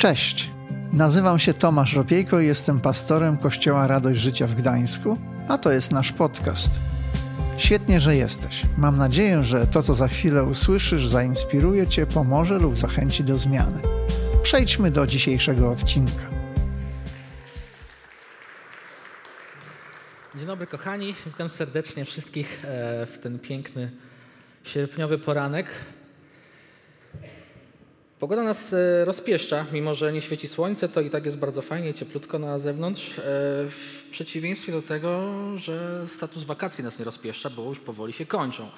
Cześć, nazywam się Tomasz Ropiejko i jestem pastorem Kościoła Radość Życia w Gdańsku, a to jest nasz podcast. Świetnie, że jesteś. Mam nadzieję, że to, co za chwilę usłyszysz, zainspiruje Cię, pomoże lub zachęci do zmiany. Przejdźmy do dzisiejszego odcinka. Dzień dobry kochani, witam serdecznie wszystkich e, w ten piękny sierpniowy poranek. Pogoda nas e, rozpieszcza, mimo że nie świeci słońce, to i tak jest bardzo fajnie, cieplutko na zewnątrz. E, w przeciwieństwie do tego, że status wakacji nas nie rozpieszcza, bo już powoli się kończą.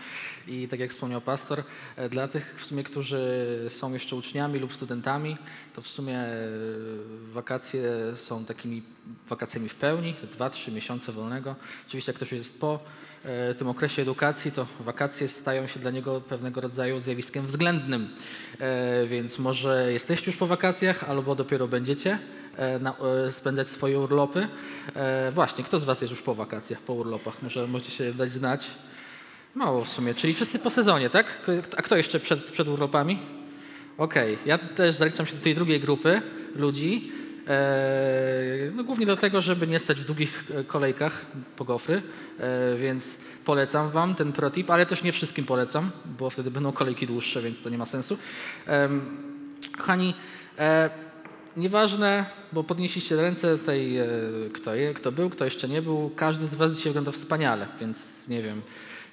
I tak jak wspomniał pastor, e, dla tych w sumie, którzy są jeszcze uczniami lub studentami, to w sumie wakacje są takimi wakacjami w pełni, te 2-3 miesiące wolnego. Oczywiście jak ktoś jest po E, tym okresie edukacji, to wakacje stają się dla niego pewnego rodzaju zjawiskiem względnym. E, więc może jesteście już po wakacjach, albo dopiero będziecie e, spędzać swoje urlopy. Właśnie, kto z Was jest już po wakacjach, po urlopach? Może możecie się dać znać? Mało w sumie, czyli wszyscy po sezonie, tak? A kto jeszcze przed, przed urlopami? Okej, okay. ja też zaliczam się do tej drugiej grupy ludzi. E, no, głównie dlatego, żeby nie stać w długich e, kolejkach po gofry, e, więc polecam Wam ten protip, ale też nie wszystkim polecam, bo wtedy będą kolejki dłuższe, więc to nie ma sensu. Kochani, nieważne, bo podnieśliście ręce tutaj, kto, je, kto był, kto jeszcze nie był, każdy z Was dzisiaj wygląda wspaniale, więc nie wiem,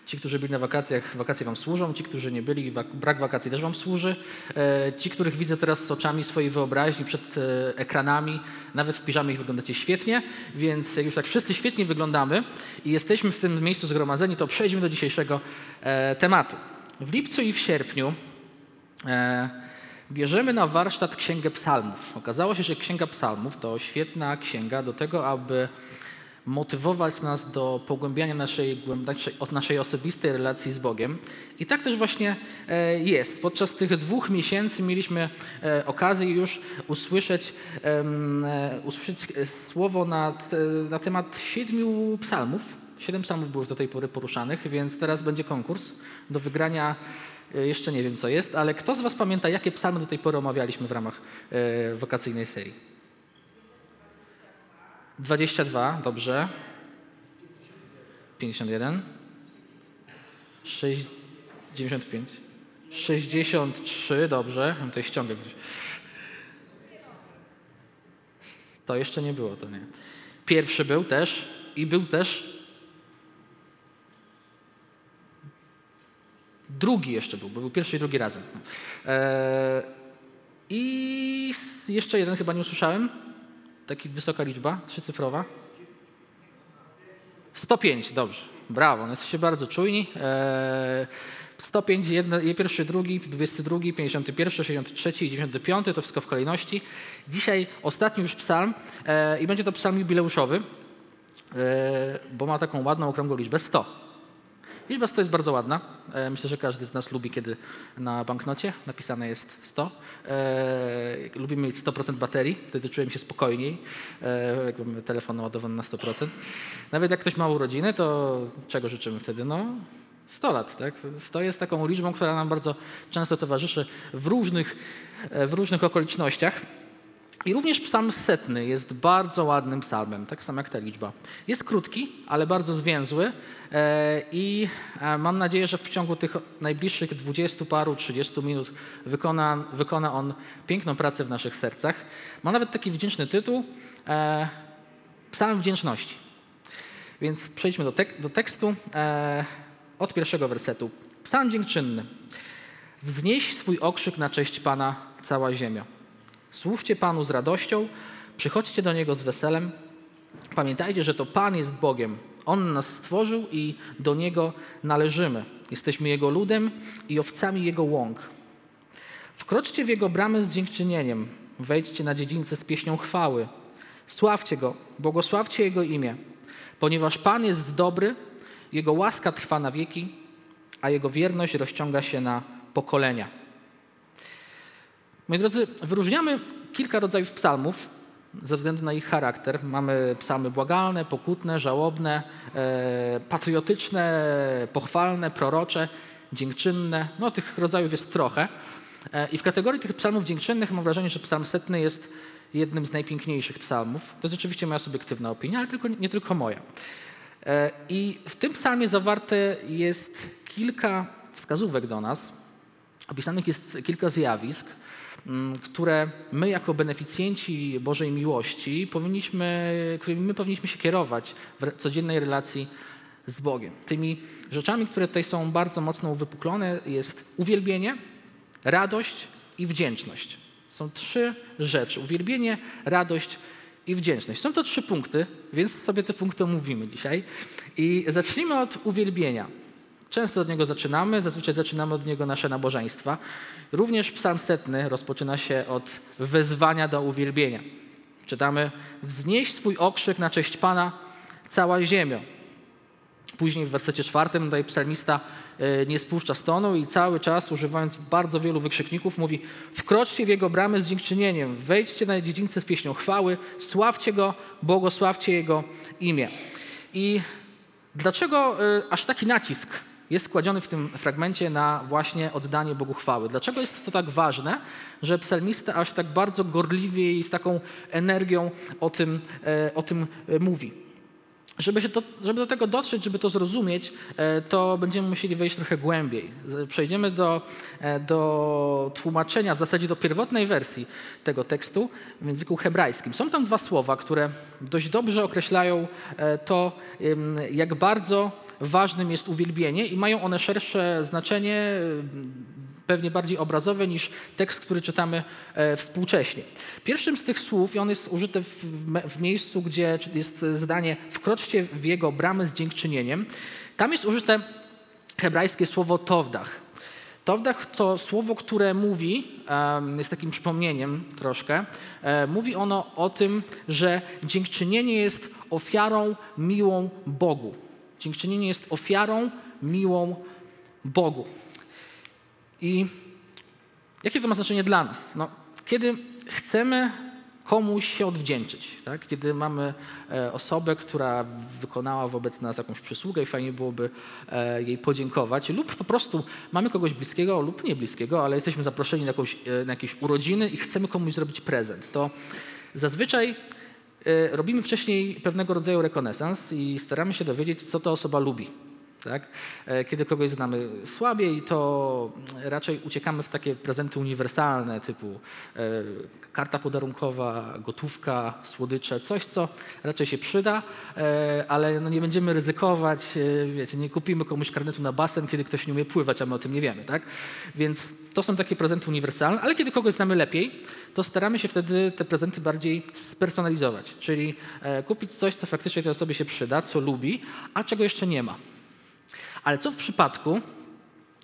Ci, którzy byli na wakacjach, wakacje Wam służą. Ci, którzy nie byli, brak wakacji też Wam służy. E, ci, których widzę teraz z oczami swojej wyobraźni przed e, ekranami, nawet w piżamie wyglądacie świetnie, więc jak już tak wszyscy świetnie wyglądamy i jesteśmy w tym miejscu zgromadzeni, to przejdźmy do dzisiejszego e, tematu. W lipcu i w sierpniu bierzemy na warsztat Księgę Psalmów. Okazało się, że Księga Psalmów to świetna księga do tego, aby motywować nas do pogłębiania naszej, naszej osobistej relacji z Bogiem. I tak też właśnie e, jest. Podczas tych dwóch miesięcy mieliśmy e, okazję już usłyszeć, e, usłyszeć słowo na, na temat siedmiu psalmów. Siedem psalmów było już do tej pory poruszanych, więc teraz będzie konkurs do wygrania. Jeszcze nie wiem, co jest, ale kto z Was pamięta, jakie psalmy do tej pory omawialiśmy w ramach wakacyjnej serii? 22, dobrze. 51. 6, 95. 63, dobrze. Mam tutaj ściągę. To jeszcze nie było, to nie. Pierwszy był też i był też drugi jeszcze był, bo był pierwszy i drugi razem. Eee, I jeszcze jeden chyba nie usłyszałem. Taki wysoka liczba, trzycyfrowa? 105, dobrze. Brawo, no jesteście bardzo czujni. Eee, 105, jedno, pierwszy, drugi, 22, 51, 63 i 95, to wszystko w kolejności. Dzisiaj ostatni już psalm e, i będzie to psalm jubileuszowy, e, bo ma taką ładną, okrągłą liczbę 100. Liczba 100 jest bardzo ładna. E, myślę, że każdy z nas lubi, kiedy na banknocie napisane jest 100. E, lubimy mieć 100% baterii, wtedy czujemy się spokojniej, e, jak mamy telefon naładowany na 100%. Nawet jak ktoś ma urodziny, to czego życzymy wtedy? No, 100 lat. Tak? 100 jest taką liczbą, która nam bardzo często towarzyszy w różnych, w różnych okolicznościach. I również psalm setny jest bardzo ładnym psalmem, tak samo jak ta liczba. Jest krótki, ale bardzo zwięzły e, i e, mam nadzieję, że w ciągu tych najbliższych dwudziestu paru, trzydziestu minut wykona, wykona on piękną pracę w naszych sercach. Ma nawet taki wdzięczny tytuł e, Psalm Wdzięczności. Więc przejdźmy do, tek do tekstu od pierwszego wersetu. Psalm dziękczynny. Wznieś swój okrzyk na cześć Pana cała ziemia. Słuchcie Panu z radością, przychodźcie do Niego z weselem. Pamiętajcie, że to Pan jest Bogiem. On nas stworzył i do Niego należymy. Jesteśmy Jego ludem i owcami Jego łąk. Wkroczcie w Jego bramy z dziękczynieniem. Wejdźcie na dziedzińce z pieśnią chwały. Sławcie Go, błogosławcie Jego imię. Ponieważ Pan jest dobry, Jego łaska trwa na wieki, a Jego wierność rozciąga się na pokolenia. Moi drodzy, wyróżniamy kilka rodzajów psalmów ze względu na ich charakter. Mamy psalmy błagalne, pokutne, żałobne, e, patriotyczne, pochwalne, prorocze, dziękczynne. No tych rodzajów jest trochę. I w kategorii tych psalmów dziękczynnych mam wrażenie, że psalm setny jest jednym z najpiękniejszych psalmów. To jest oczywiście moja subiektywna opinia, ale tylko, nie tylko moja. I w tym psalmie zawarte jest kilka wskazówek do nas. Opisanych jest kilka zjawisk, które my jako beneficjenci Bożej miłości powinniśmy, którymi my powinniśmy się kierować w codziennej relacji z Bogiem. Tymi rzeczami, które tutaj są bardzo mocno uwypuklone jest uwielbienie, radość i wdzięczność. Są trzy rzeczy. Uwielbienie, radość i wdzięczność. Są to trzy punkty, więc sobie te punkty omówimy dzisiaj. I zacznijmy od uwielbienia. Często od niego zaczynamy, zazwyczaj zaczynamy od niego nasze nabożeństwa. Również psalm setny rozpoczyna się od wezwania do uwielbienia. Czytamy, wznieś swój okrzyk na cześć Pana cała ziemia. Później w wersecie czwartym tutaj psalmista e, nie spuszcza stonu i cały czas używając bardzo wielu wykrzykników mówi wkroczcie w Jego bramy z dziękczynieniem, wejdźcie na dziedzińce z pieśnią chwały, sławcie Go, błogosławcie Jego imię. I dlaczego e, aż taki nacisk jest kładziony w tym fragmencie na właśnie oddanie Bogu chwały. Dlaczego jest to tak ważne, że psalmista aż tak bardzo gorliwie i z taką energią o tym, e, o tym e, mówi? Żeby, się to, żeby do tego dotrzeć, żeby to zrozumieć, e, to będziemy musieli wejść trochę głębiej. Przejdziemy do, do tłumaczenia, w zasadzie do pierwotnej wersji tego tekstu w języku hebrajskim. Są tam dwa słowa, które dość dobrze określają to, jak bardzo ważnym jest uwielbienie i mają one szersze znaczenie, pewnie bardziej obrazowe niż tekst, który czytamy e, współcześnie. Pierwszym z tych słów, i on jest użyty w, w miejscu, gdzie jest zdanie wkroczcie w jego bramy z dziękczynieniem, tam jest użyte hebrajskie słowo towdach. Towdach to słowo, które mówi, jest takim przypomnieniem troszkę, e, mówi ono o tym, że dziękczynienie jest ofiarą miłą Bogu. Dziękczynienie jest ofiarą miłą Bogu. I jakie to ma znaczenie dla nas? No, kiedy chcemy komuś się odwdzięczyć, tak? kiedy mamy e, osobę, która wykonała wobec nas jakąś przysługę i fajnie byłoby e, jej podziękować, lub po prostu mamy kogoś bliskiego lub nie bliskiego, ale jesteśmy zaproszeni na, jakąś, e, na jakieś urodziny i chcemy komuś zrobić prezent, to zazwyczaj robimy wcześniej pewnego rodzaju rekonesans i staramy się dowiedzieć, co ta osoba lubi. Tak? E, kiedy kogoś znamy słabiej, to raczej uciekamy w takie prezenty uniwersalne typu e, karta podarunkowa, gotówka, słodycze, coś, co raczej się przyda, e, ale no nie będziemy ryzykować, wiecie, nie kupimy komuś karnetu na basen, kiedy ktoś nie umie pływać, a my o tym nie wiemy. Tak? Więc to są takie prezenty uniwersalne, ale kiedy kogoś znamy lepiej, to staramy się wtedy te prezenty bardziej spersonalizować, czyli kupić coś, co faktycznie tej osobie się przyda, co lubi, a czego jeszcze nie ma. Ale co w przypadku,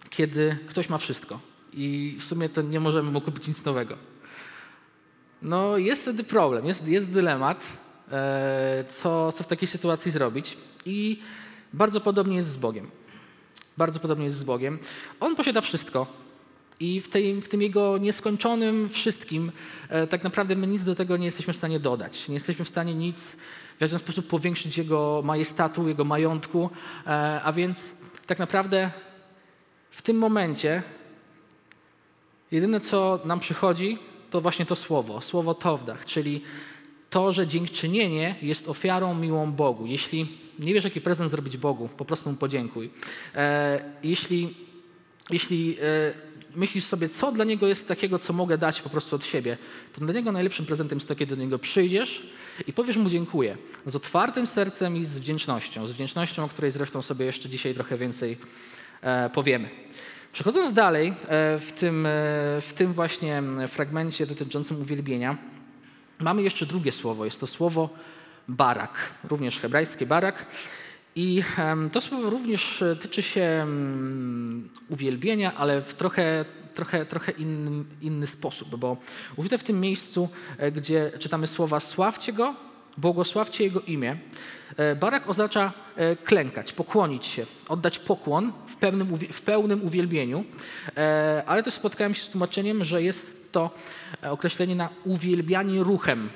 kiedy ktoś ma wszystko i w sumie to nie możemy mu kupić nic nowego? No jest wtedy problem, jest, jest dylemat, e, co, co w takiej sytuacji zrobić i bardzo podobnie jest z Bogiem. Bardzo podobnie jest z Bogiem. On posiada wszystko, i w, tej, w, tym jego nieskończonym wszystkim e, tak naprawdę my nic do tego nie jesteśmy w stanie dodać. Nie jesteśmy w stanie nic w żaden sposób powiększyć jego majestatu, jego majątku, e, a więc tak naprawdę w tym momencie jedyne, co nam przychodzi, to właśnie to słowo, słowo towdach, czyli to, że dziękczynienie jest ofiarą miłą Bogu. Jeśli nie wiesz, jaki prezent zrobić Bogu, po prostu mu podziękuj. E, jeśli jeśli e, myślisz sobie, co dla niego jest takiego, co mogę dać po prostu od siebie, to dla niego najlepszym prezentem jest to, kiedy do niego przyjdziesz i powiesz mu dziękuję. Z otwartym sercem i z wdzięcznością. Z wdzięcznością, o której zresztą sobie jeszcze dzisiaj trochę więcej e, powiemy. Przechodząc dalej e, w tym, e, w tym właśnie fragmencie dotyczącym uwielbienia, mamy jeszcze drugie słowo. Jest to słowo barak, również hebrajskie barak. I to słowo również e, tyczy się uwielbienia, ale w trochę, trochę, trochę inny, inny sposób, bo użyte w tym miejscu, e, gdzie czytamy słowa sławcie Go, błogosławcie Jego imię, e, barak oznacza klękać, pokłonić się, oddać pokłon w pełnym, w pełnym uwielbieniu, ale też spotkałem się z tłumaczeniem, że jest to określenie na uwielbianie ruchem,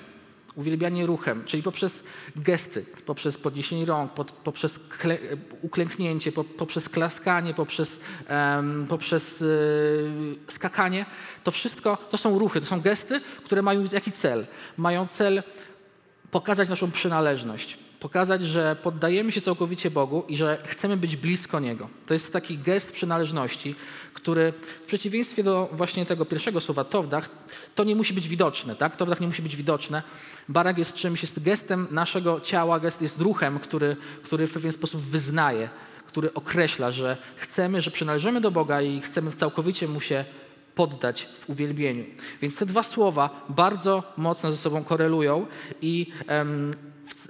uwielbianie ruchem, czyli poprzez gesty, poprzez podniesienie rąk, poprzez uklęknięcie, po, poprzez klaskanie, poprzez, um, poprzez yy, skakanie, to wszystko to są ruchy, to są gesty, które mają jaki cel? Mają cel pokazać naszą przynależność pokazać, że poddajemy się całkowicie Bogu i że chcemy być blisko Niego. To jest taki gest przynależności, który w przeciwieństwie do właśnie tego pierwszego słowa towdach, to nie musi być widoczne, tak? Towdach nie musi być widoczne. Barak jest czymś, jest gestem naszego ciała, gest jest ruchem, który, który w pewien sposób wyznaje, który określa, że chcemy, że przynależymy do Boga i chcemy całkowicie Mu się poddać w uwielbieniu. Więc te dwa słowa bardzo mocno ze sobą korelują i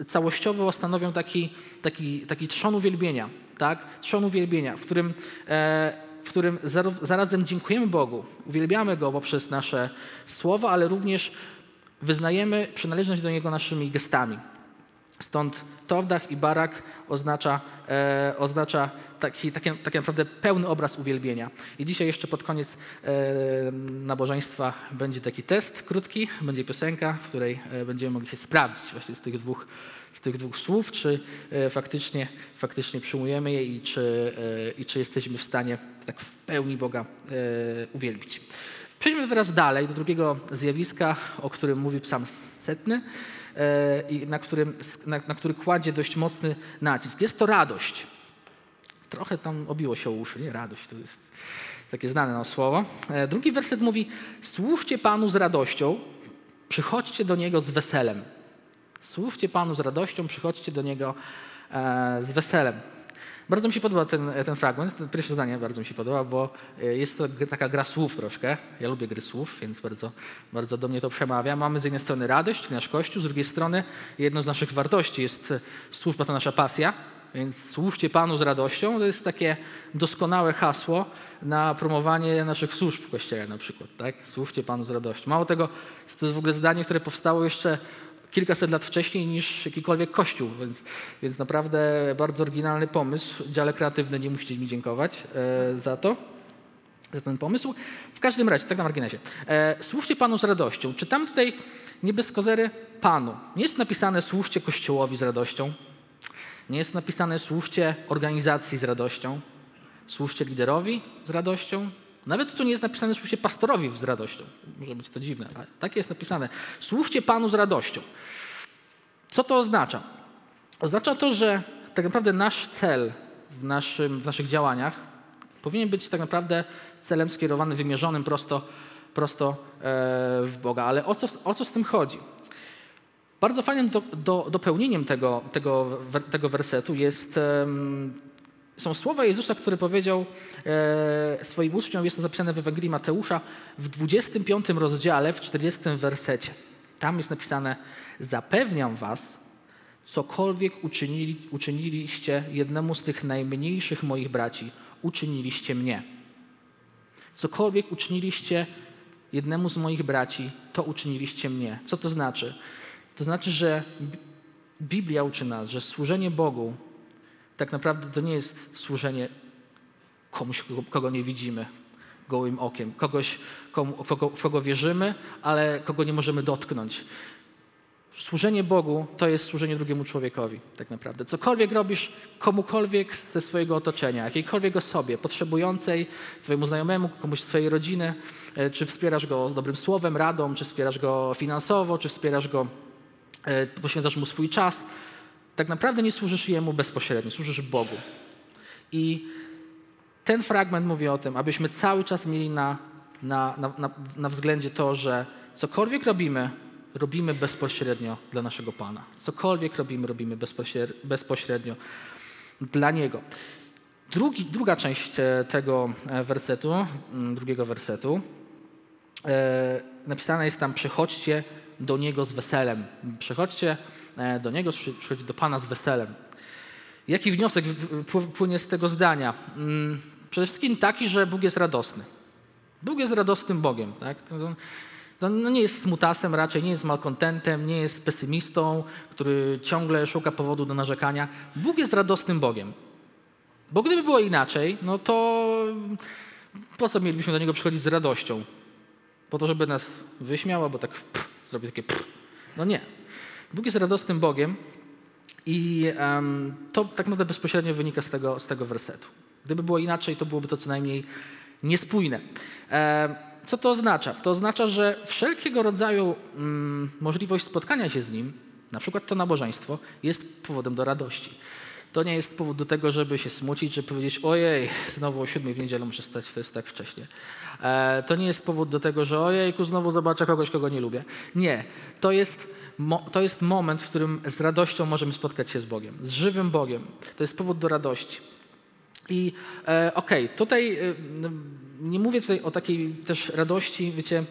całościowo stanowią taki, taki, taki trzon uwielbienia, tak? trzon uwielbienia, w którym, e, w którym zarazem dziękujemy Bogu, uwielbiamy Go poprzez nasze słowa, ale również wyznajemy przynależność do Niego naszymi gestami. Stąd Towdach i Barak oznacza, e, oznacza taki, taki, taki naprawdę pełny obraz uwielbienia. I dzisiaj jeszcze pod koniec nabożeństwa będzie taki test krótki, będzie piosenka, w której e, będziemy mogli się sprawdzić właśnie z tych dwóch, z tych dwóch słów, czy e, faktycznie, faktycznie przyjmujemy je i czy, e, i czy jesteśmy w stanie tak w pełni Boga uwielbić. Przejdźmy teraz dalej do drugiego zjawiska, o którym mówi psalm setny i na, którym, na, na który kładzie dość mocny nacisk. Jest to radość. Trochę tam obiło się o uszy, nie? Radość to jest takie znane nam słowo. E, drugi werset mówi: Słuchcie Panu z radością, przychodźcie do Niego z weselem. Słuchcie Panu z radością, przychodźcie do Niego e, z weselem. Bardzo mi się podoba ten, ten fragment, to pierwsze zdanie bardzo mi się podoba, bo e, jest to taka gra słów troszkę. Ja lubię gry słów, więc bardzo, bardzo do mnie to przemawia. Mamy z jednej strony radość, nasz Kościół, z drugiej strony jedną z naszych wartości jest służba, to nasza pasja. Więc służcie Panu z radością. To jest takie doskonałe hasło na promowanie naszych służb w Kościele na przykład. Tak? Służcie Panu z radością. Mało tego, to jest w ogóle zdanie, które powstało jeszcze kilkaset lat wcześniej niż jakikolwiek kościół, więc, więc naprawdę bardzo oryginalny pomysł. Dziale kreatywny, nie musicie mi dziękować e, za to, za ten pomysł. W każdym razie, tak na marginesie. E, Panu z radością. Czytamy tutaj nie bez kozery Panu. Nie jest napisane słuchcie Kościołowi z radością, nie jest napisane służcie organizacji z radością, służcie liderowi z radością. Nawet tu nie jest napisane służcie pastorowi z radością. Może być to dziwne, ale tak jest napisane. Służcie Panu z radością. Co to oznacza? Oznacza to, że tak naprawdę nasz cel w, naszym, w naszych działaniach powinien być tak naprawdę celem skierowanym, wymierzonym prosto, prosto e, w Boga. Ale o co, o co z tym chodzi? Bardzo fajnym do, do, dopełnieniem tego, tego, tego wersetu jest, są słowa Jezusa, który powiedział e, swoim uczniom, jest to zapisane w Ewangelii Mateusza w 25 rozdziale, w 40 wersecie. Tam jest napisane, zapewniam was, cokolwiek uczynili, uczyniliście jednemu z tych najmniejszych moich braci, uczyniliście mnie. Cokolwiek uczyniliście jednemu z moich braci, to uczyniliście mnie. Co to znaczy? To znaczy, że Biblia uczy nas, że służenie Bogu tak naprawdę to nie jest służenie komuś, kogo nie widzimy gołym okiem, kogoś, komu, kogo, w kogo wierzymy, ale kogo nie możemy dotknąć. Służenie Bogu to jest służenie drugiemu człowiekowi, tak naprawdę. Cokolwiek robisz komukolwiek ze swojego otoczenia, jakiejkolwiek osobie potrzebującej, twojemu znajomemu, komuś z twojej rodziny, e, czy wspierasz go dobrym słowem, radą, czy wspierasz go finansowo, czy wspierasz go poświęcasz mu swój czas, tak naprawdę nie służysz jemu bezpośrednio, służysz Bogu. I ten fragment mówi o tym, abyśmy cały czas mieli na, na, na, na względzie to, że cokolwiek robimy, robimy bezpośrednio dla naszego Pana. Cokolwiek robimy, robimy bezpośrednio dla Niego. Drugi, druga część tego e, wersetu, drugiego wersetu, e, napisane jest tam: Przychodźcie do Niego z weselem. Przychodźcie e, do Niego, przychodźcie do Pana z weselem. Jaki wniosek płynie z tego zdania? Mm, przede wszystkim taki, że Bóg jest radosny. Bóg jest radosnym Bogiem. Tak? No nie jest smutasem raczej, nie jest malkontentem, nie jest pesymistą, który ciągle szuka powodu do narzekania. Bóg jest radosnym Bogiem. Bo gdyby było inaczej, no to po co mielibyśmy do Niego przychodzić z radością? Po to, żeby nas wyśmiał, albo tak pff, zrobię takie pff. No nie. Bóg jest radosnym Bogiem i um, to tak naprawdę bezpośrednio wynika z tego, z tego wersetu. Gdyby było inaczej, to byłoby to co najmniej niespójne. E, co to oznacza? To oznacza, że wszelkiego rodzaju mm, możliwość spotkania się z Nim, na przykład to nabożeństwo, jest powodem do radości. To nie jest powód do tego, żeby się smucić, żeby powiedzieć, ojej, znowu o siódmej w niedzielę muszę stać, to jest tak wcześnie. E, to nie jest powód do tego, że ojejku, znowu zobaczę kogoś, kogo nie lubię. Nie. To jest, to jest moment, w którym z radością możemy spotkać się z Bogiem, z żywym Bogiem. To jest powód do radości. I e, okej, okay, tutaj e, nie mówię tutaj o takiej też radości, wiecie,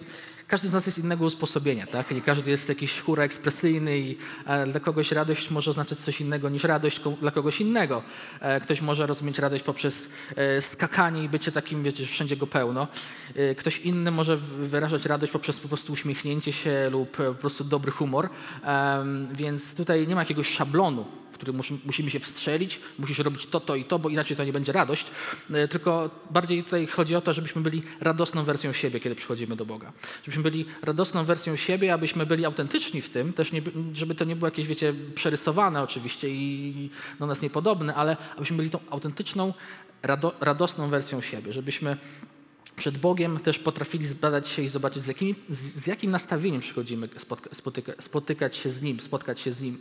każdy z nas jest innego usposobienia, tak? Nie każdy jest jakiś hura ekspresyjny i e, dla kogoś radość może oznaczać coś innego niż radość dla kogoś innego. E, ktoś może rozumieć radość poprzez e, skakanie i bycie takim, wiecie, wszędzie go pełno. Ktoś inny może wyrażać radość poprzez po prostu uśmiechnięcie się lub po prostu dobry humor. Więc tutaj nie ma jakiegoś szablonu, który musimy się wstrzelić, musisz robić to, to i to, bo inaczej to nie będzie radość. Tylko bardziej tutaj chodzi o to, żebyśmy byli radosną wersją siebie, kiedy przychodzimy do Boga. Żebyśmy byli radosną wersją siebie, abyśmy byli autentyczni w tym, też nie, żeby to nie było jakieś, wiecie, przerysowane oczywiście i do nas niepodobne, ale abyśmy byli tą autentyczną, rado, radosną wersją siebie, żebyśmy przed Bogiem też potrafili zbadać się i zobaczyć, z, jakimi, z, z jakim nastawieniem przychodzimy spotka, spotyka, spotykać się z Nim, spotkać się z Nim.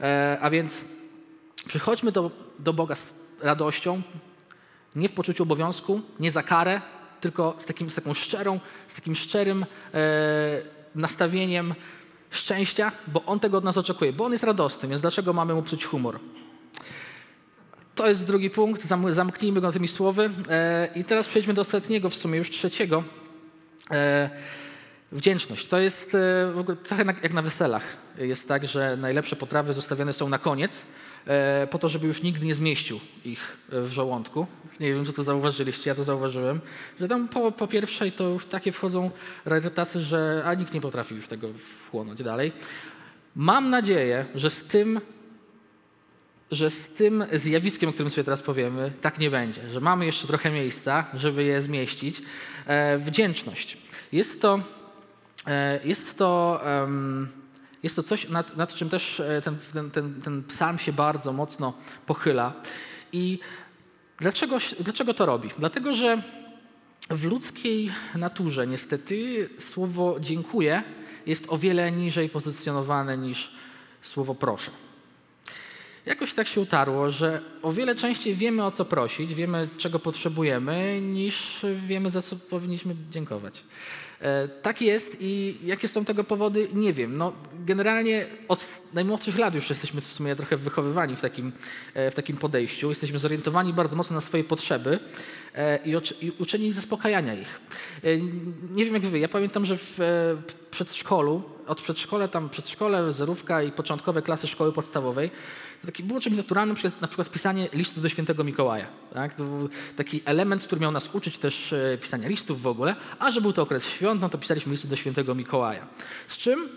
E, a więc przychodźmy do, do Boga z radością, nie w poczuciu obowiązku, nie za karę, tylko z, takim, z taką szczerą, z takim szczerym e, nastawieniem szczęścia, bo On tego od nas oczekuje, bo On jest radosny, więc dlaczego mamy Mu psuć humor? To jest drugi punkt, zamknijmy go tymi słowy. E, I teraz przejdźmy do ostatniego, w sumie już trzeciego. E, Wdzięczność to jest e, w ogóle trochę jak na weselach. Jest tak, że najlepsze potrawy zostawiane są na koniec, po to, żeby już nikt nie zmieścił ich w żołądku. Nie wiem, czy to zauważyliście, ja to zauważyłem, że tam po, po pierwszej to już takie wchodzą rarytasy, że a nikt nie potrafi już tego wchłonąć dalej. Mam nadzieję, że z tym że z tym zjawiskiem, o którym sobie teraz powiemy, tak nie będzie, że mamy jeszcze trochę miejsca, żeby je zmieścić. E, wdzięczność. Jest to E, jest to, jest to coś, nad, nad czym też e, ten, ten, ten, ten psalm się bardzo mocno pochyla. I dlaczego, dlaczego to robi? Dlatego, że w ludzkiej naturze niestety słowo dziękuję jest o wiele niżej pozycjonowane niż słowo proszę. Jakoś tak się utarło, że o wiele częściej wiemy o co prosić, wiemy czego potrzebujemy, niż wiemy za co powinniśmy dziękować. E, tak jest i jakie są tego powody, nie wiem. No, generalnie od najmłodszych lat już jesteśmy w sumie trochę wychowywani w takim, e, w takim podejściu. Jesteśmy zorientowani bardzo mocno na swoje potrzeby e, i uczeni zaspokajania ich. Nie wiem jak wy, ja pamiętam, że w przedszkolu, od przedszkola, tam przedszkole, zerówka i początkowe klasy szkoły podstawowej, to taki było czymś naturalnym, na przykład pisanie listu do świętego Mikołaja. Tak? To był taki element, który miał nas uczyć też pisania listów w ogóle, a że był to okres świąt, no to pisaliśmy listy do świętego Mikołaja. Z czym?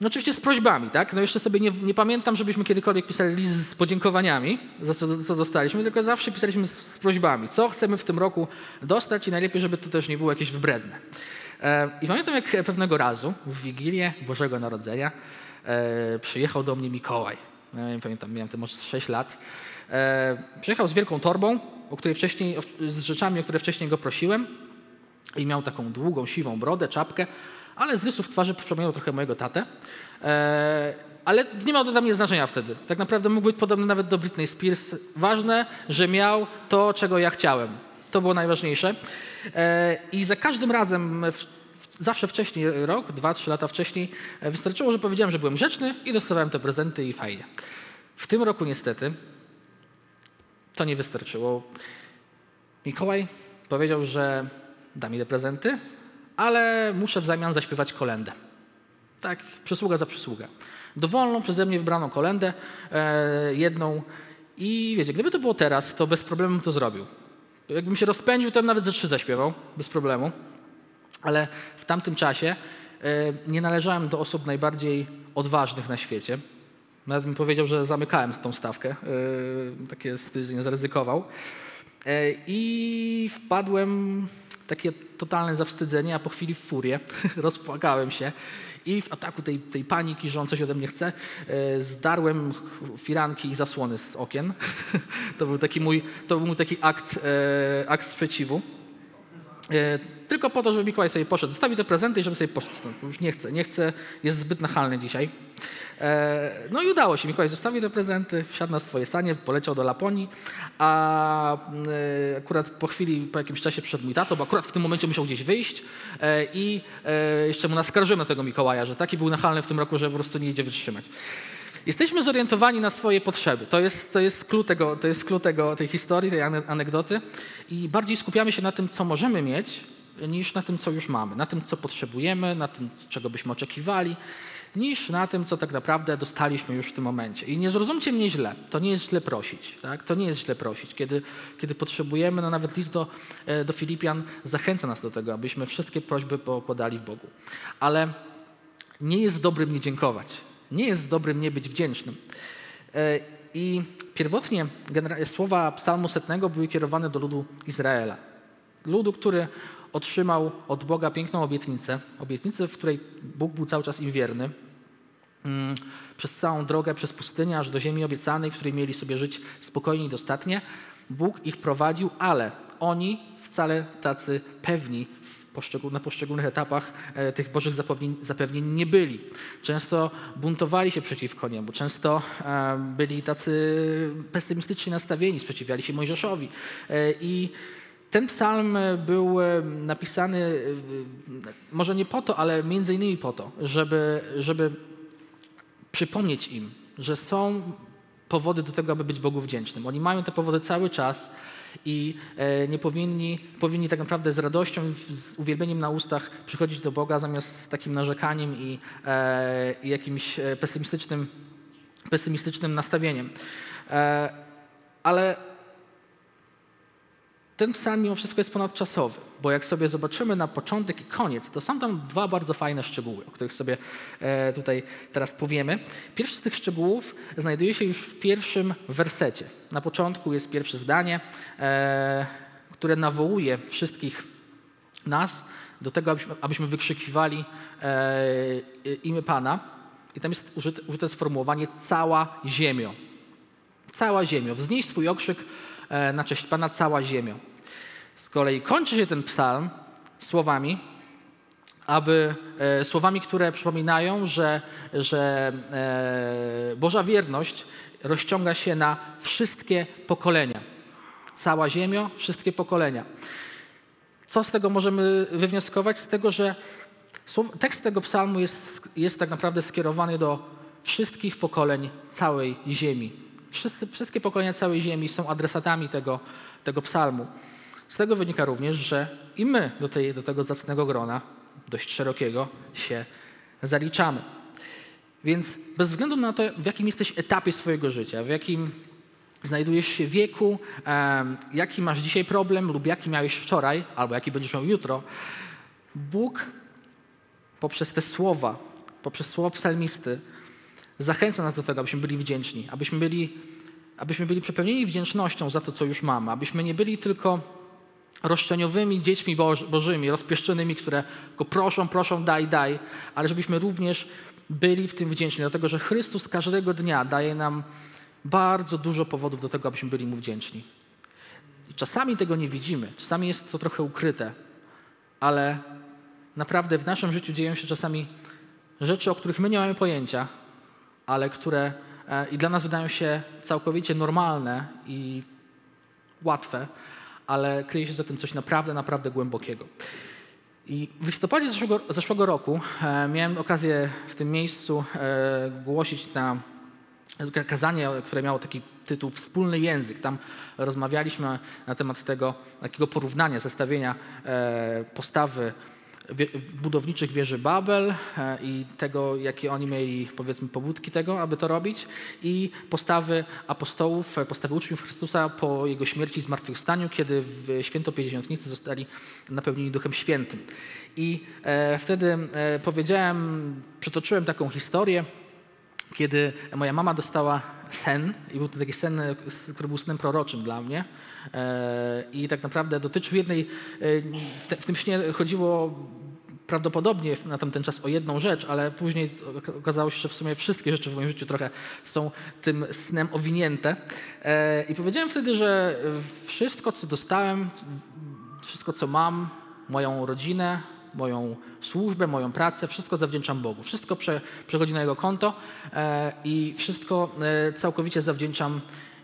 No oczywiście z prośbami, tak? No jeszcze sobie nie, nie, pamiętam, żebyśmy kiedykolwiek pisali list z podziękowaniami za co, co dostaliśmy, tylko zawsze pisaliśmy z, z, prośbami, co chcemy w tym roku dostać i najlepiej, żeby to też nie było jakieś wybredne. E, I pamiętam, jak pewnego razu w Wigilię Bożego Narodzenia e, przyjechał do mnie Mikołaj. Ja pamiętam, miałem może 6 lat. E, przyjechał z wielką torbą, o której wcześniej, z rzeczami, o które wcześniej go prosiłem. I miał taką długą, siwą brodę, czapkę, ale z rysów twarzy przypominał trochę mojego tatę. E, ale nie miał to dla mnie znaczenia wtedy. Tak naprawdę mógł być podobny nawet do Britney Spears. Ważne, że miał to, czego ja chciałem. To było najważniejsze. E, I za każdym razem, w, zawsze wcześniej, rok, dwa, trzy lata wcześniej, e, wystarczyło, że powiedziałem, że byłem grzeczny i dostawałem te prezenty i fajnie. W tym roku niestety to nie wystarczyło. Mikołaj powiedział, że da mi te prezenty, ale muszę w zamian zaśpiewać kolendę. Tak, przysługa za przysługę. Dowolną przeze mnie wybraną kolendę, e, jedną. I wiecie, gdyby to było teraz, to bez problemu to zrobił. Jakbym się rozpędził, to bym nawet ze trzy zaśpiewał, bez problemu. Ale w tamtym czasie e, nie należałem do osób najbardziej odważnych na świecie. Nawet bym powiedział, że zamykałem tą stawkę. E, takie stwierdzenie zaryzykował. E, I wpadłem takie totalne zawstydzenie, a po chwili w furię rozpłakałem się i w ataku tej, tej paniki, że on coś ode mnie chce, zdarłem firanki i zasłony z okien. to był taki mój, to był taki akt, akt sprzeciwu. E, tylko po to, żeby Mikołaj sobie poszedł, zostawił te prezenty i żeby sobie poszedł. Już nie chce, nie chce, jest zbyt nachalny dzisiaj. E, no i udało się. Mikołaj zostawił te prezenty, wsiadł na swoje sanie, poleciał do Laponii, a e, akurat po chwili, po jakimś czasie przyszedł mój tato, bo akurat w tym momencie musiał gdzieś wyjść i jeszcze mu naskarżymy tego Mikołaja, że taki był nachalny w tym roku, że po prostu nie idzie wytrzymać. Jesteśmy zorientowani na swoje potrzeby. To jest, to jest klucz, tego, to jest klucz tego, tej historii, tej anegdoty. I bardziej skupiamy się na tym, co możemy mieć, niż na tym, co już mamy. Na tym, co potrzebujemy, na tym, czego byśmy oczekiwali, niż na tym, co tak naprawdę dostaliśmy już w tym momencie. I nie zrozumcie mnie źle. To nie jest źle prosić. Tak? To nie jest źle prosić. Kiedy, kiedy potrzebujemy, no nawet list do, e, do Filipian zachęca nas do tego, abyśmy wszystkie prośby pokładali w Bogu. Ale nie jest dobrym nie dziękować nie jest dobrym nie być wdzięcznym. E, I pierwotnie słowa psalmu setnego były kierowane do ludu Izraela. Ludu, który otrzymał od Boga piękną obietnicę, obietnicę, w której Bóg był cały czas im wierny, mm, przez całą drogę, przez pustynię, aż do ziemi obiecanej, w której mieli sobie żyć spokojnie i dostatnie. Bóg ich prowadził, ale oni wcale tacy pewni na poszczególnych etapach e, tych Bożych zapewnień, zapewnień nie byli. Często buntowali się przeciwko niemu, często e, byli tacy pesymistycznie nastawieni, sprzeciwiali się Mojżeszowi. E, I ten psalm był napisany może nie po to, ale między innymi po to, żeby, żeby przypomnieć im, że są powody do tego, aby być Bogu wdzięcznym. Oni mają te powody cały czas i e, nie powinni, powinni tak naprawdę z radością i z uwielbieniem na ustach przychodzić do Boga zamiast z takim narzekaniem i, e, i jakimś e, pesymistycznym, pesymistycznym nastawieniem. Ale ten psalm mimo wszystko jest ponadczasowy, bo jak sobie zobaczymy na początek i koniec, to są tam dwa bardzo fajne szczegóły, o których sobie e, tutaj teraz powiemy. Pierwszy z tych szczegółów znajduje się już w pierwszym wersecie. Na początku jest pierwsze zdanie, e, które nawołuje wszystkich nas do tego, abyśmy, abyśmy wykrzykiwali e, imię Pana. I tam jest użyte, użyte sformułowanie cała ziemio. Cała ziemio. Wznieś swój okrzyk na cześć Pana cała ziemia. Z kolei kończy się ten psalm słowami, aby e, słowami, które przypominają, że, że e, Boża wierność rozciąga się na wszystkie pokolenia. Cała ziemia, wszystkie pokolenia. Co z tego możemy wywnioskować? Z tego, że tekst tego psalmu jest, jest tak naprawdę skierowany do wszystkich pokoleń całej ziemi. Wszyscy, wszystkie pokolenia całej ziemi są adresatami tego, tego psalmu. Z tego wynika również, że i my do, tej, do tego zacnego grona, dość szerokiego, się zaliczamy. Więc bez względu na to, w jakim jesteś etapie swojego życia, w jakim znajdujesz się wieku, jaki masz dzisiaj problem lub jaki miałeś wczoraj, albo jaki będziesz miał jutro, Bóg poprzez te słowa, poprzez słowa psalmisty zachęca nas do tego, abyśmy byli wdzięczni, abyśmy byli, abyśmy byli przepełnieni wdzięcznością za to, co już mamy, abyśmy nie byli tylko roszczeniowymi dziećmi bożymi, rozpieszczonymi, które go proszą, proszą, daj, daj, ale żebyśmy również byli w tym wdzięczni, dlatego że Chrystus każdego dnia daje nam bardzo dużo powodów do tego, abyśmy byli Mu wdzięczni. I czasami tego nie widzimy, czasami jest to trochę ukryte, ale naprawdę w naszym życiu dzieją się czasami rzeczy, o których my nie mamy pojęcia, ale które e, i dla nas wydają się całkowicie normalne i łatwe, ale kryje się za tym coś naprawdę, naprawdę głębokiego. I w listopadzie zeszłego, zeszłego roku e, miałem okazję w tym miejscu e, głosić na kazanie, które miało taki tytuł Wspólny język. Tam rozmawialiśmy na temat tego takiego porównania, zestawienia e, postawy budowniczych wieży Babel e, i tego, jakie oni mieli, powiedzmy, pobudki tego, aby to robić i postawy apostołów, e, postawy uczniów Chrystusa po Jego śmierci i zmartwychwstaniu, kiedy w święto Pięćdziesiątnicy zostali napełnieni Duchem Świętym. I e, wtedy powiedziałem, przytoczyłem taką historię, kiedy moja mama dostała sen, i był to taki sen, który był snem proroczym dla mnie. I tak naprawdę dotyczył jednej, w, te, w tym śnie chodziło prawdopodobnie na tamten czas o jedną rzecz, ale później okazało się, że w sumie wszystkie rzeczy w moim życiu trochę są tym snem owinięte. E, I powiedziałem wtedy, że wszystko, co dostałem, wszystko, co mam, moją rodzinę, moją służbę, moją pracę, wszystko zawdzięczam Bogu. Wszystko prze, przechodzi na Jego konto e, i wszystko e, całkowicie zawdzięczam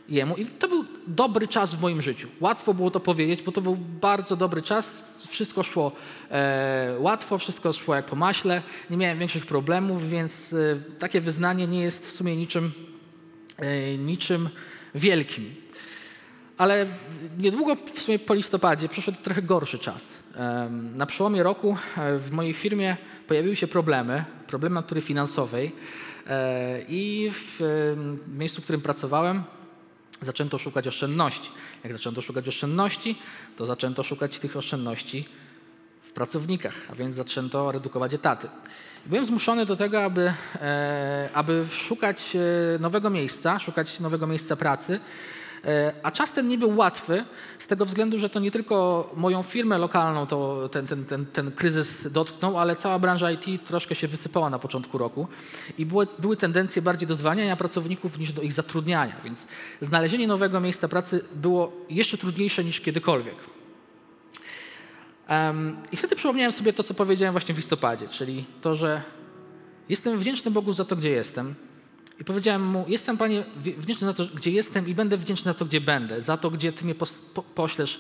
Jemu. I to był dobry czas w moim życiu. Łatwo było to powiedzieć, bo to był bardzo dobry czas wszystko szło e, łatwo, wszystko szło jak po maśle, nie miałem większych problemów, więc e, takie wyznanie nie jest w sumie niczym, e, niczym wielkim. Ale niedługo w sumie po listopadzie przyszedł trochę gorszy czas. Na przełomie roku e, w mojej firmie pojawiły się problemy, problemy natury finansowej e, i w miejscu, w którym pracowałem, zaczęto szukać oszczędności. Jak zaczęto szukać oszczędności, to zaczęto szukać tych oszczędności w pracownikach, a więc zaczęto redukować etaty. Byłem zmuszony do tego, aby, e, aby szukać e, nowego miejsca, szukać nowego miejsca pracy, a czas ten nie był łatwy z tego względu, że to nie tylko moją firmę lokalną to ten, ten, ten, ten kryzys dotknął, ale cała branża IT troszkę się wysypała na początku roku i były, były tendencje bardziej do zwalniania pracowników niż do ich zatrudniania, więc znalezienie nowego miejsca pracy było jeszcze trudniejsze niż kiedykolwiek. Um, I wtedy przypomniałem sobie to, co powiedziałem właśnie w listopadzie, czyli to, że jestem wdzięczny Bogu za to, gdzie jestem, i powiedziałem mu, jestem Panie wdzięczny za to, gdzie jestem i będę wdzięczny za to, gdzie będę, za to, gdzie Ty mnie po, poślesz,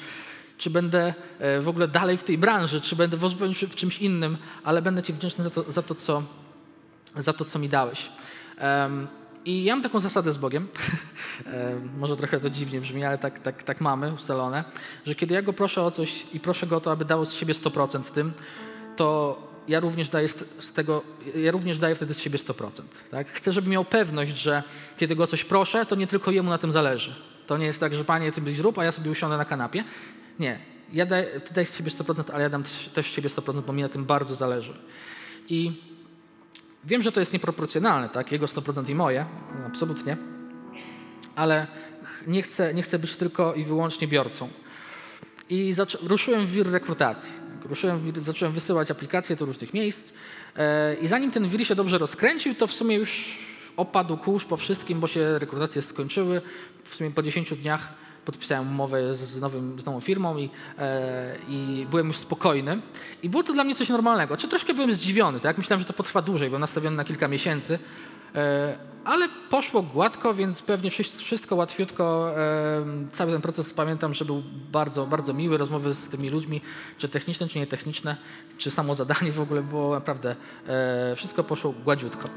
czy będę e, w ogóle dalej w tej branży, czy będę w czymś innym, ale będę Ci wdzięczny za to, za to, co, za to co mi dałeś. Um, I ja mam taką zasadę z Bogiem, może trochę to dziwnie brzmi, ale tak, tak, tak mamy ustalone, że kiedy ja Go proszę o coś i proszę Go o to, aby dał z siebie 100% w tym, to ja również daję z tego, ja również daję wtedy z siebie 100%. Tak? Chcę, żeby miał pewność, że kiedy go coś proszę, to nie tylko jemu na tym zależy. To nie jest tak, że panie, ty byś zrób, a ja sobie usiądę na kanapie. Nie. Ja daj, ty daj z siebie 100%, ale ja dam też z siebie 100%, bo mi na tym bardzo zależy. I wiem, że to jest nieproporcjonalne, tak? Jego 100% i moje, absolutnie. Ale nie chcę, nie chcę być tylko i wyłącznie biorcą. I ruszyłem w wir rekrutacji ruszyłem, zacząłem wysyłać aplikacje do różnych miejsc e, i zanim ten wir się dobrze rozkręcił, to w sumie już opadł kurz po wszystkim, bo się rekrutacje skończyły. W sumie po 10 dniach podpisałem umowę z, nowym, z nową firmą i, e, i byłem już spokojny. I było to dla mnie coś normalnego. Czy troszkę byłem zdziwiony, tak? Myślałem, że to potrwa dłużej, byłem nastawiony na kilka miesięcy, ale poszło gładko, więc pewnie wszystko łatwiutko. Cały ten proces pamiętam, że był bardzo, bardzo miły. Rozmowy z tymi ludźmi, czy techniczne, czy nietechniczne, czy samo zadanie w ogóle było naprawdę, e, wszystko poszło gładziutko.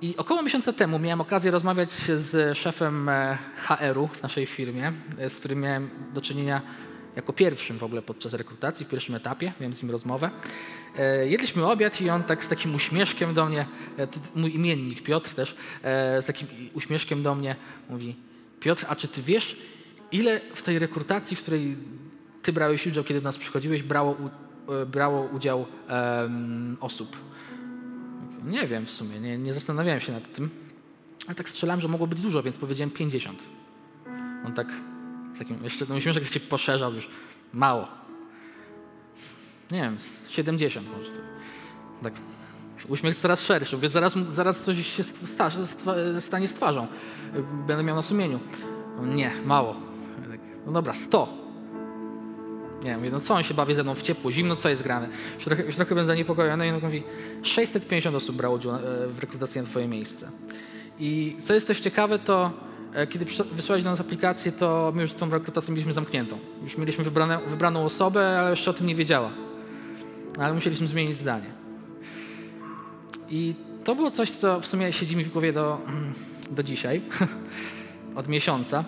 I około miesiąca temu miałem okazję rozmawiać z szefem e, HR-u w naszej firmie, e, z którym miałem do czynienia jako pierwszym w ogóle podczas rekrutacji, w pierwszym etapie, miałem z nim rozmowę. E, jedliśmy obiad i on tak z takim uśmieszkiem do mnie, e, mój imiennik Piotr też, e, z takim uśmieszkiem do mnie mówi Piotr, a czy ty wiesz, ile w tej rekrutacji, w której ty brałeś udział, kiedy do nas przychodziłeś, brało, brało udział um, osób? Nie wiem w sumie, nie, nie zastanawiałem się nad tym. Ale tak strzelałem, że mogło być dużo, więc powiedziałem 50. On tak takim, jeszcze ten uśmieszek się poszerzał już. Mało. Nie wiem, 70 może. Tak. Uśmiech coraz szerszy, więc zaraz, zaraz coś się sta, stanie z twarzą. Będę miał na sumieniu. Nie, mało. Tak, no dobra, 100. Nie wiem, no co on się bawi ze mną w ciepło, zimno, co jest grane? Już trochę, już trochę będę zaniepokojony i on mówi, 650 osób brało udział e, w rekrutacji na twoje miejsce. I co jest też ciekawe, to E, kiedy wysłałeś do nas aplikację, to my już tą rekrutacją mieliśmy zamkniętą. Już mieliśmy wybrane, wybraną osobę, ale jeszcze o tym nie wiedziała. Ale musieliśmy zmienić zdanie. I to było coś, co w sumie siedzi mi w głowie do, do dzisiaj, od miesiąca.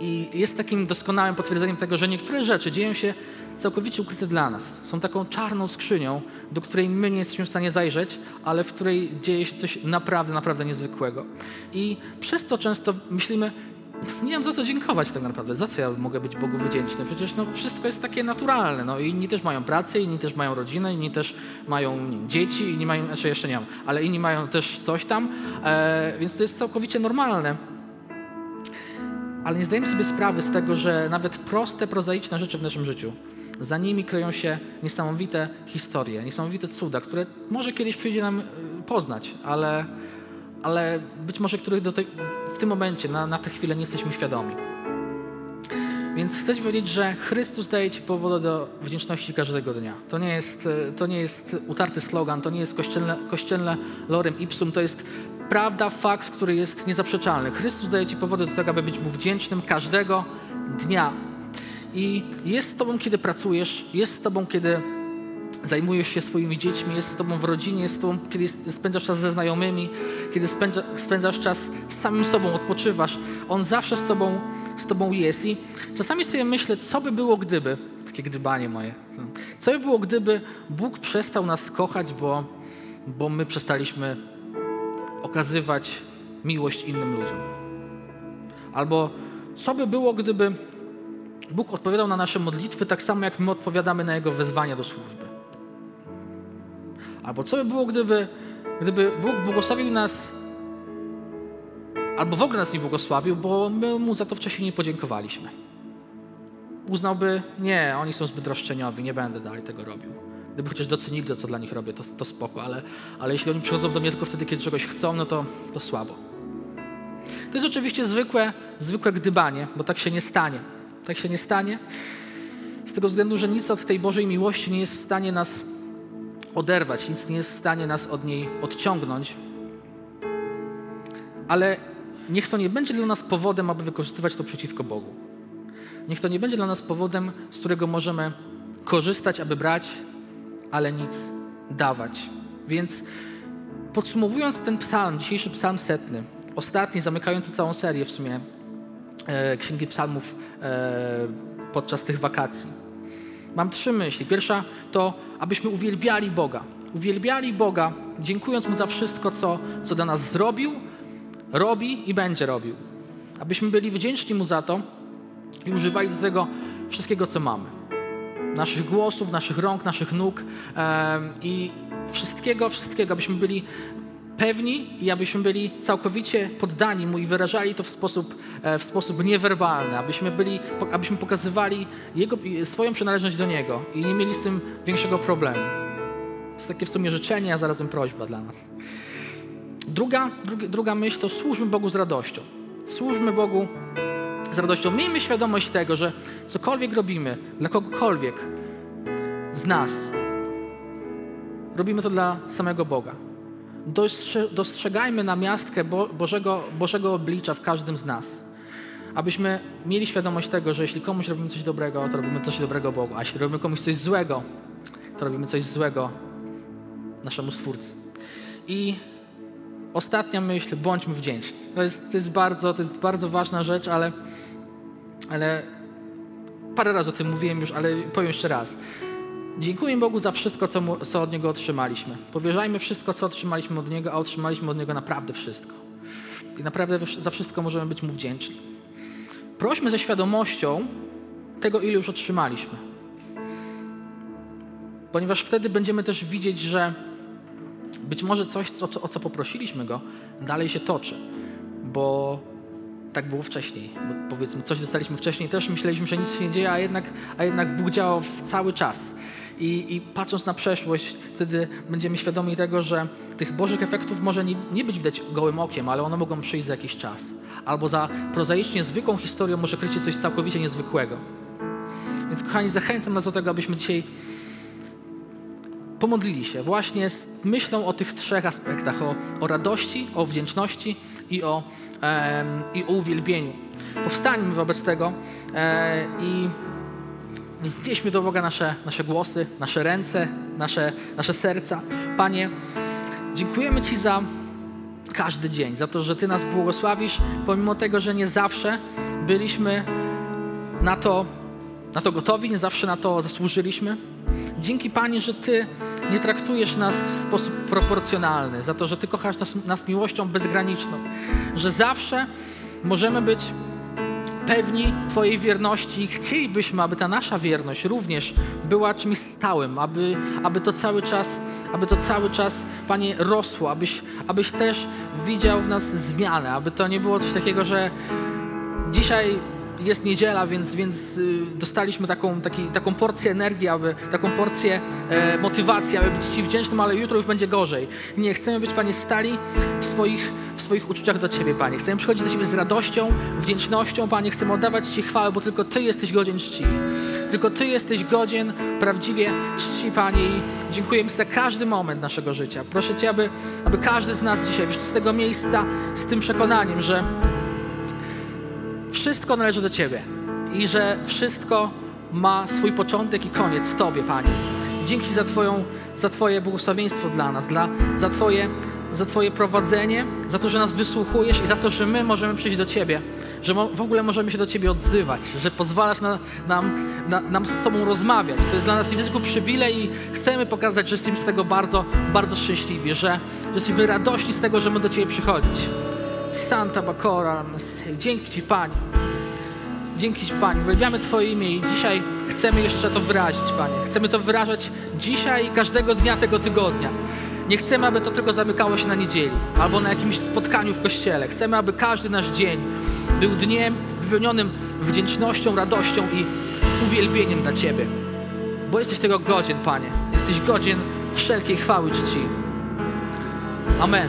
I jest takim doskonałym potwierdzeniem tego, że niektóre rzeczy dzieją się całkowicie ukryte dla nas. Są taką czarną skrzynią, do której my nie jesteśmy w stanie zajrzeć, ale w której dzieje się coś naprawdę, naprawdę niezwykłego. I przez to często myślimy, nie mam za co dziękować tak naprawdę. Za co ja mogę być Bogu wdzięczny? Przecież no, wszystko jest takie naturalne. No, inni też mają pracę, inni też mają rodzinę, inni też mają dzieci, inni mają, znaczy jeszcze nie mam, ale inni mają też coś tam, e, więc to jest całkowicie normalne. Ale nie zdajemy sobie sprawy z tego, że nawet proste, prozaiczne rzeczy w naszym życiu, za nimi kryją się niesamowite historie, niesamowite cuda, które może kiedyś przyjdzie nam e, poznać, ale, ale być może których w tym momencie, na, na tę chwilę nie jesteśmy świadomi. Więc chcę Ci powiedzieć, że Chrystus daje Ci powody do wdzięczności każdego dnia. To nie jest, e, to nie jest utarty slogan, to nie jest kościelne, kościelne lorem ipsum, to jest prawda, fakt, który jest niezaprzeczalny. Chrystus daje Ci powody do tego, aby być Mu wdzięcznym każdego dnia. I jest z Tobą, kiedy pracujesz, jest z Tobą, kiedy zajmujesz się swoimi dziećmi, jest z Tobą w rodzinie, jest Tobą, kiedy spędzasz czas ze znajomymi, kiedy spędza, spędzasz czas z samym sobą, odpoczywasz. On zawsze z Tobą, z tobą jest. I czasami sobie myślę, co by było, gdyby, takie gdybanie moje, co by było, gdyby Bóg przestał nas kochać, bo, bo my przestaliśmy okazywać miłość innym ludziom. Albo co by było, gdyby Bóg odpowiadał na nasze modlitwy tak samo, jak my odpowiadamy na Jego wezwania do służby. Albo co by było, gdyby, gdyby Bóg błogosławił nas, albo w ogóle nas nie błogosławił, bo my Mu za to wcześniej nie podziękowaliśmy. Uznałby, nie, oni są zbyt roszczeniowi, nie będę dalej tego robił. Gdyby chociaż docenili to, co dla nich robię, to, to spoko, ale, ale jeśli oni przychodzą do mnie tylko wtedy, kiedy czegoś chcą, no to, to słabo. To jest oczywiście zwykłe, zwykłe gdybanie, bo tak się nie stanie. Tak się nie stanie. Z tego względu, że nic od tej Bożej miłości nie jest w stanie nas oderwać, nic nie jest w stanie nas od niej odciągnąć. Ale niech to nie będzie dla nas powodem, aby wykorzystywać to przeciwko Bogu. Niech to nie będzie dla nas powodem, z którego możemy korzystać, aby brać, ale nic dawać. Więc podsumowując ten psalm, dzisiejszy psalm setny, ostatni, zamykający całą serię w sumie e, Księgi Psalmów e, podczas tych wakacji. Mam trzy myśli. Pierwsza to, abyśmy uwielbiali Boga. Uwielbiali Boga, dziękując Mu za wszystko, co, co dla nas zrobił, robi i będzie robił. Abyśmy byli wdzięczni Mu za to i używali do tego wszystkiego, co mamy naszych głosów, naszych rąk, naszych nóg i wszystkiego, wszystkiego, abyśmy byli pewni i abyśmy byli całkowicie poddani Mu i wyrażali to w sposób, e, w sposób niewerbalny, abyśmy, byli, abyśmy pokazywali jego, swoją przynależność do Niego i nie mieli z tym większego problemu. To jest takie w sumie życzenie, a zarazem prośba dla nas. Druga, druga, druga myśl to służmy Bogu z radością. Służmy Bogu z radością. Miejmy świadomość tego, że cokolwiek robimy dla kogokolwiek z nas, robimy to dla samego Boga. Dostrzegajmy namiastkę Bożego, Bożego oblicza w każdym z nas. Abyśmy mieli świadomość tego, że jeśli komuś robimy coś dobrego, to robimy coś dobrego Bogu, a jeśli robimy komuś coś złego, to robimy coś złego naszemu Stwórcy. I ostatnia myśl, bądźmy wdzięczni. To jest, to jest, bardzo, to jest bardzo ważna rzecz, ale, ale parę razy o tym mówiłem już, ale powiem jeszcze raz. Dziękuję Bogu za wszystko, co, mu, co od Niego otrzymaliśmy. Powierzajmy wszystko, co otrzymaliśmy od Niego, a otrzymaliśmy od Niego naprawdę wszystko. I naprawdę za wszystko możemy być Mu wdzięczni. Prośmy ze świadomością tego, ile już otrzymaliśmy. Ponieważ wtedy będziemy też widzieć, że być może coś, o, o co poprosiliśmy Go, dalej się toczy, bo tak było wcześniej. Bo powiedzmy, coś dostaliśmy wcześniej, też myśleliśmy, że nic się nie dzieje, a jednak, a jednak Bóg działał cały czas. I, I, patrząc na przeszłość, wtedy będziemy świadomi tego, że tych Bożych efektów może nie, nie być widać gołym okiem, ale one mogą przyjść za jakiś czas. Albo za prozaicznie zwykłą historią może kryć się coś całkowicie niezwykłego. Więc kochani, zachęcam nas do tego, abyśmy dzisiaj pomodlili się właśnie z myślą o tych trzech aspektach: o, o radości, o wdzięczności i o, e, i o uwielbieniu. Powstańmy wobec tego e, i wznieśmy do Boga nasze, nasze głosy, nasze ręce, nasze, nasze serca. Panie, dziękujemy Ci za każdy dzień, za to, że Ty nas błogosławisz, pomimo tego, że nie zawsze byliśmy na to, na to gotowi, nie zawsze na to zasłużyliśmy. Dzięki Panie, że Ty nie traktujesz nas w sposób proporcjonalny, za to, że Ty kochasz nas, nas miłością bezgraniczną, że zawsze możemy być pewni Twojej wierności i chcielibyśmy, aby ta nasza wierność również była czymś stałym, aby, aby to cały czas, aby to cały czas, Panie, rosło, abyś, abyś też widział w nas zmianę, aby to nie było coś takiego, że dzisiaj jest niedziela, więc, więc y, dostaliśmy taką, taki, taką porcję energii, aby, taką porcję e, motywacji, aby być Ci wdzięcznym, ale jutro już będzie gorzej. Nie, chcemy być, Panie, stali w swoich, w swoich uczuciach do Ciebie, Panie. Chcemy przychodzić do Ciebie z radością, wdzięcznością, Panie. Chcemy oddawać Ci chwałę, bo tylko Ty jesteś godzien czci. Tylko Ty jesteś godzien prawdziwie czci, Panie. I dziękujemy za każdy moment naszego życia. Proszę Cię, aby, aby każdy z nas dzisiaj wyszedł z tego miejsca z tym przekonaniem, że wszystko należy do Ciebie i że wszystko ma swój początek i koniec w Tobie, Panie. Dzięki za, twoją, za Twoje błogosławieństwo dla nas, dla, za, twoje, za Twoje prowadzenie, za to, że nas wysłuchujesz i za to, że my możemy przyjść do Ciebie, że mo, w ogóle możemy się do Ciebie odzywać, że pozwalasz na, nam, na, nam z Tobą rozmawiać. To jest dla nas niezwykły przywilej i chcemy pokazać, że jesteśmy z tego bardzo, bardzo szczęśliwi, że, że jesteśmy radośni z tego, że my do Ciebie przychodzić. Santa Bacora, dzięki Ci, Panie. Dzięki Ci, Panie. Uwielbiamy Twoje imię i dzisiaj chcemy jeszcze to wyrazić, Panie. Chcemy to wyrażać dzisiaj i każdego dnia tego tygodnia. Nie chcemy, aby to tylko zamykało się na niedzieli albo na jakimś spotkaniu w kościele. Chcemy, aby każdy nasz dzień był dniem wypełnionym wdzięcznością, radością i uwielbieniem dla Ciebie. Bo jesteś tego godzien, Panie. Jesteś godzien wszelkiej chwały czci. Amen.